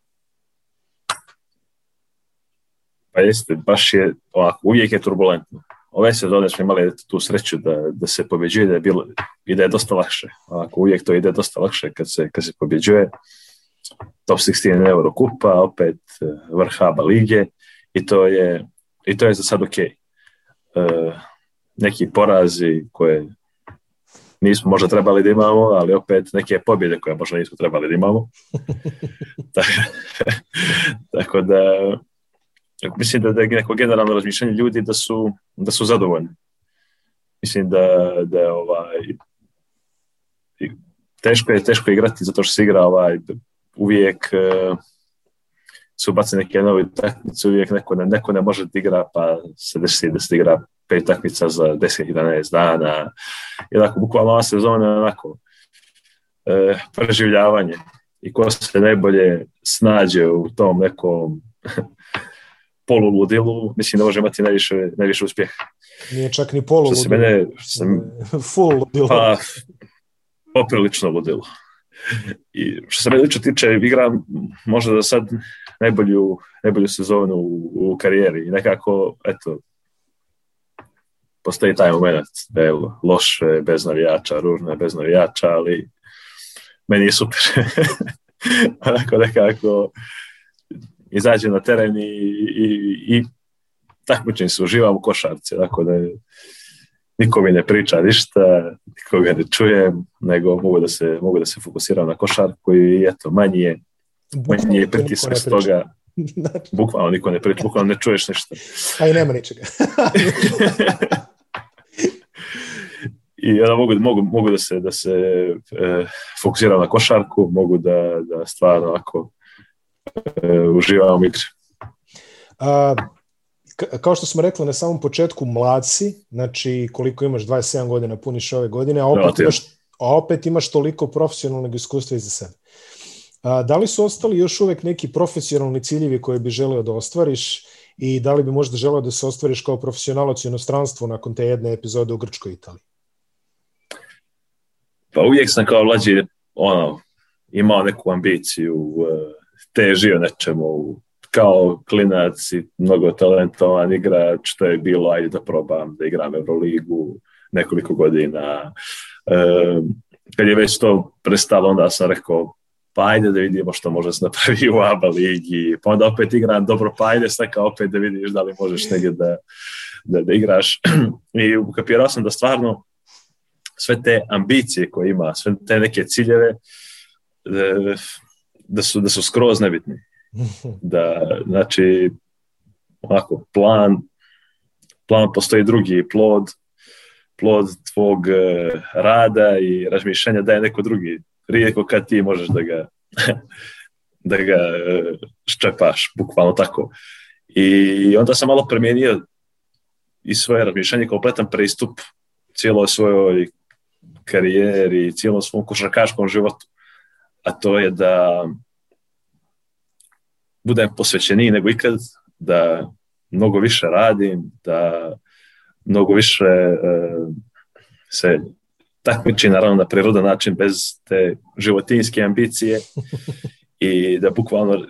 Pa jeste, baš je ovako, uvijek je turbulentno. Ove sezone smo imali tu sreću da, da se pobjeđuje da je bilo, i da je dosta lakše. Ovako, uvijek to ide dosta lakše kad se, kad se pobjeđuje. Uh, top 16 Euro kupa, opet eh, vrh haba lige i to je, i to je za sad ok. E, eh, neki porazi koje nismo možda trebali da imamo, ali opet neke pobjede koje možda nismo trebali da imamo. Tako da, mislim da, da je neko generalno razmišljanje ljudi da su, da su zadovoljni. Mislim da, da ovaj, teško je teško igrati zato što se igra ovaj uvijek e, su bacene neke nove takmice, uvijek neko ne, neko ne može da igra, pa se desi da se igra pet takmica za 10-11 dana. I onako, bukvalno ova sezona onako e, preživljavanje i ko se najbolje snađe u tom nekom poluludilu, mislim da može imati najviše, najviše uspjeha. Nije čak ni poluludilo. Što se mene... Da sam, Full ludilo. Pa, poprilično ludilo. I što se mene lično tiče, igram možda da sad najbolju, najbolju sezonu u, u karijeri i nekako, eto, postoji taj moment da je loše, bez navijača, ružne, bez navijača, ali meni je super. Onako nekako izađem na teren i, i, i takmičim se, uživam u košarci, tako da niko mi ne priča ništa, nikoga ne čujem, nego mogu da se, mogu da se fokusiram na košarku i eto, manji je, manji je pritisak toga. Znači. Bukvalno niko ne priča, bukvalno ne čuješ ništa. A i nema ničega. I ja mogu, mogu, mogu da se, da se e, fokusiram na košarku, mogu da, da stvarno ako e, uživam u igri. A, kao što smo rekli na samom početku, mlad si, znači koliko imaš 27 godina, puniš ove godine, a da, opet, imaš, a opet imaš toliko profesionalnog iskustva iza sebe. A, da li su ostali još uvek neki profesionalni ciljevi koje bi želeo da ostvariš i da li bi možda želeo da se ostvariš kao profesionalac u inostranstvu nakon te jedne epizode u Grčkoj Italiji? Pa uvijek sam kao mlađi ono, imao neku ambiciju, e, težio nečemu, kao klinac i mnogo talentovan igrač, to je bilo, ajde da probam da igram Euroligu nekoliko godina. E, kad je već to prestalo, onda sam rekao, pa ajde da vidimo što može se napravi u ABA ligi, pa onda opet igram, dobro, pa ajde staka opet da vidiš da li možeš negdje da, da, da igraš. I ukapirao sam da stvarno sve te ambicije koje ima, sve te neke ciljeve, da da su, da su skroz nebitni. Da, znači, onako, plan, plan postoji drugi plod, plod tvog e, rada i razmišljanja da je neko drugi. Rijetko kad ti možeš da ga, da ga e, ščepaš, bukvalno tako. I onda sam malo promijenio i svoje razmišljanje, kompletan pristup cijeloj svojoj karijeri, cijelom svom košarkaškom životu. A to je da budem posvećeniji nego ikad, da mnogo više radim, da mnogo više uh, se takmiči naravno na prirodan način bez te životinjske ambicije i da bukvalno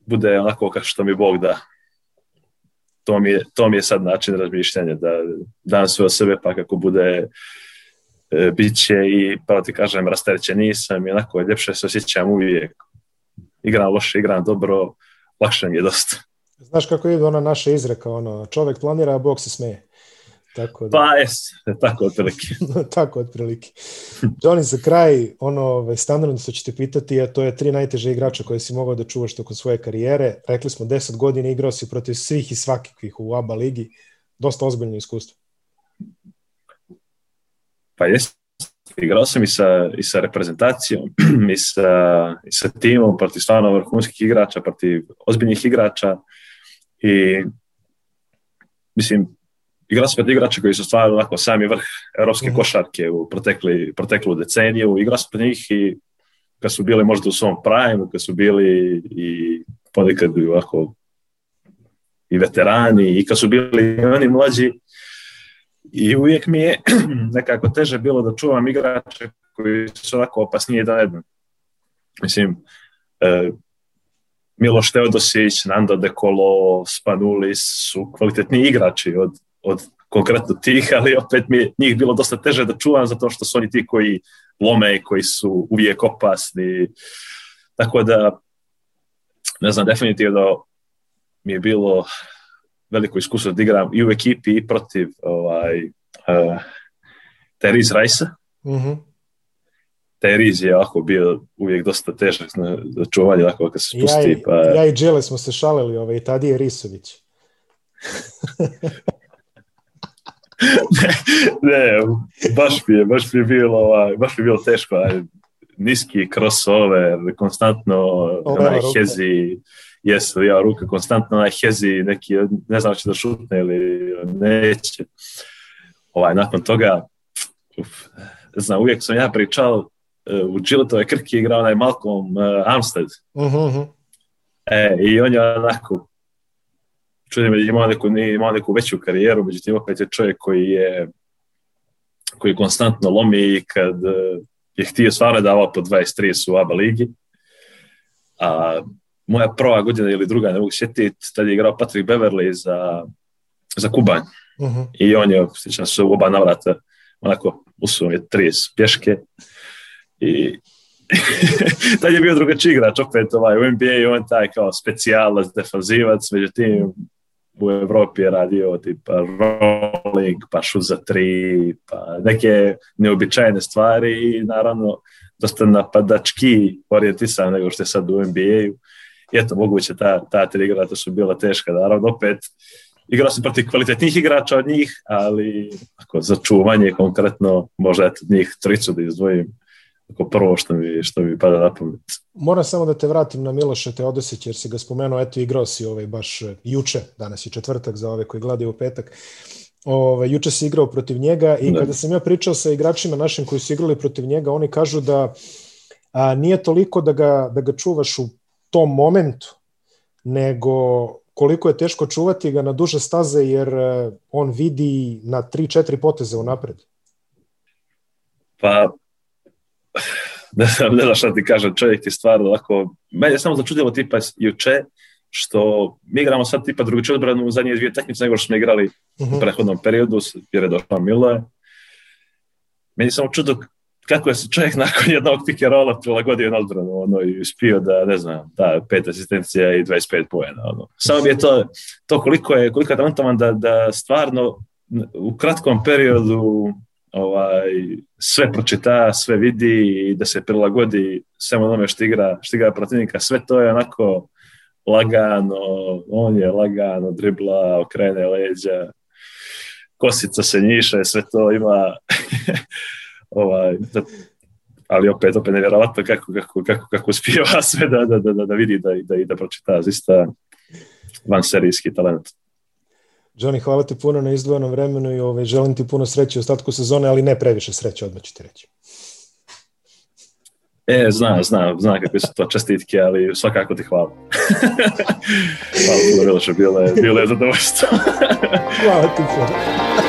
bude onako kao što mi Bog da. To mi, je, to mi je sad način razmišljanja, da dam sve o sebe pa kako bude e, bit će i pa da ti kažem rasterećeniji sam i onako ljepše se osjećam uvijek. Igram loše, igram dobro, lakše mi je dosta. Znaš kako ide ona naša izreka, ono, čovek planira, a Bog se smeje. Tako da... Pa jes, tako otprilike. tako otprilike. Johnny, za kraj, ono standardno što ćete pitati, a to je tri najteže igrača koje si mogao da čuvaš tokom svoje karijere. Rekli smo 10 godina igrao si protiv svih i svakakvih u ABA ligi. Dosta ozbiljno iskustvo. Pa jes, Igrao sam i sa, i sa reprezentacijom, i sa, i sa timom, protiv stvarno vrhunskih igrača, protiv ozbiljnih igrača i mislim, igrao sam protiv igrača koji su stvarno onako sami vrh evropske mhm. košarke u protekli, proteklu deceniju, igrao sam protiv njih i kad su bili možda u svom prime, kad su bili i ponekad i ovako i veterani i kad su bili i oni mlađi, I uvijek mi je nekako teže bilo da čuvam igrače koji su ovako opasniji da jedan. Mislim, e, Miloš Teodosić, Nando Dekolo, Spanulis su kvalitetni igrači od, od konkretno tih, ali opet mi je njih bilo dosta teže da čuvam zato što su oni ti koji lome, koji su uvijek opasni. Tako da, ne znam, definitivno mi je bilo veliko iskustvo da igram i u ekipi i protiv ovaj, uh, Teriz Rajsa. Uh mhm. -huh. Teriz je ovako bio uvijek dosta težak za čuvanje, ovako kad se spusti. Ja pa... ja i Džele smo se šalili, ovaj, tada je Risović. ne, baš mi je, baš mi je bilo, ovaj, baš mi je bilo teško, ajde, ovaj, niski crossover, konstantno Ove, onaj hezi, jesu ja ruka konstantno na hezi, neki ne znam će da šutne ili neće. Ovaj, nakon toga, uf, znam, uvijek sam ja pričao, eh, u Giletove krke igrao onaj Malcolm uh, Armstead. Uh -huh. Uh-huh. e, I on je onako, čudim, imao neku, imao neku veću karijeru, međutim, opet je čovjek koji je koji konstantno lomi i kad uh, je htio stvarno da davao po 23 u ABA ligi. A moja prva godina ili druga, ne mogu sjetiti, tad je igrao Patrick Beverly za, za Kuban. Uh mhm. -huh. I on je, sjećam se, u oba navrata, onako, usuo je 30 pješke. I tad je bio drugačiji igrač, opet ovaj, u NBA on taj kao specijalac, defanzivac, međutim u Evropi je radio tipa rolling, pa šut za tri, pa neke neobičajne stvari i naravno dosta napadački orijentisan nego što je sad u NBA-u. I eto, moguće ta, ta tri igrata su bila teška, naravno, opet igrao sam protiv kvalitetnih igrača od njih, ali ako za čuvanje konkretno, možda eto njih tricu da izdvojim ako prvo što mi, što mi pada na pamet. Moram samo da te vratim na Miloša Teodosić, jer si ga spomenuo, eto igrao si ovaj baš e, juče, danas je četvrtak za ove koji gledaju u petak, Ove, ovaj, juče si igrao protiv njega i ne. Da. kada sam ja pričao sa igračima našim koji su igrali protiv njega, oni kažu da a, nije toliko da ga, da ga čuvaš u tom momentu, nego koliko je teško čuvati ga na duže staze, jer e, on vidi na 3-4 poteze unapred. Pa, ne znam, ne znam šta ti kažem, čovjek ti stvar ovako, meni je samo začudilo tipa juče, što mi igramo sad tipa drugiču odbranu u zadnje dvije tehnice nego što smo igrali uh -huh. u mhm. prethodnom periodu, jer je došla Mila. Meni je samo čudo kako je se čovjek nakon jednog pick and rolla prilagodio na odbranu ono, i uspio da, ne znam, da, pet asistencija i 25 pojena. Ono. Samo bi je to, to koliko je, koliko je talentovan da, da stvarno u kratkom periodu ovaj, sve pročita, sve vidi i da se prilagodi svemu onome što igra, što igra protivnika. Sve to je onako lagano, on je lagano dribla, okrene leđa, kosica se njiše, sve to ima Ovaj, da, ali opet, opet nevjerovatno kako, kako, kako, kako uspijeva sve da, da, da, da, da vidi da, da, da pročita. Zaista van serijski talent. Johnny, hvala ti puno na izdvojenom vremenu i ovaj, želim ti puno sreće u ostatku sezone, ali ne previše sreće, odmah ću ti reći. E, znam, znam, znam kakve su to čestitke, ali svakako ti hvala. hvala puno, Miloše, bilo je, bilo je zadovoljstvo. hvala ti puno.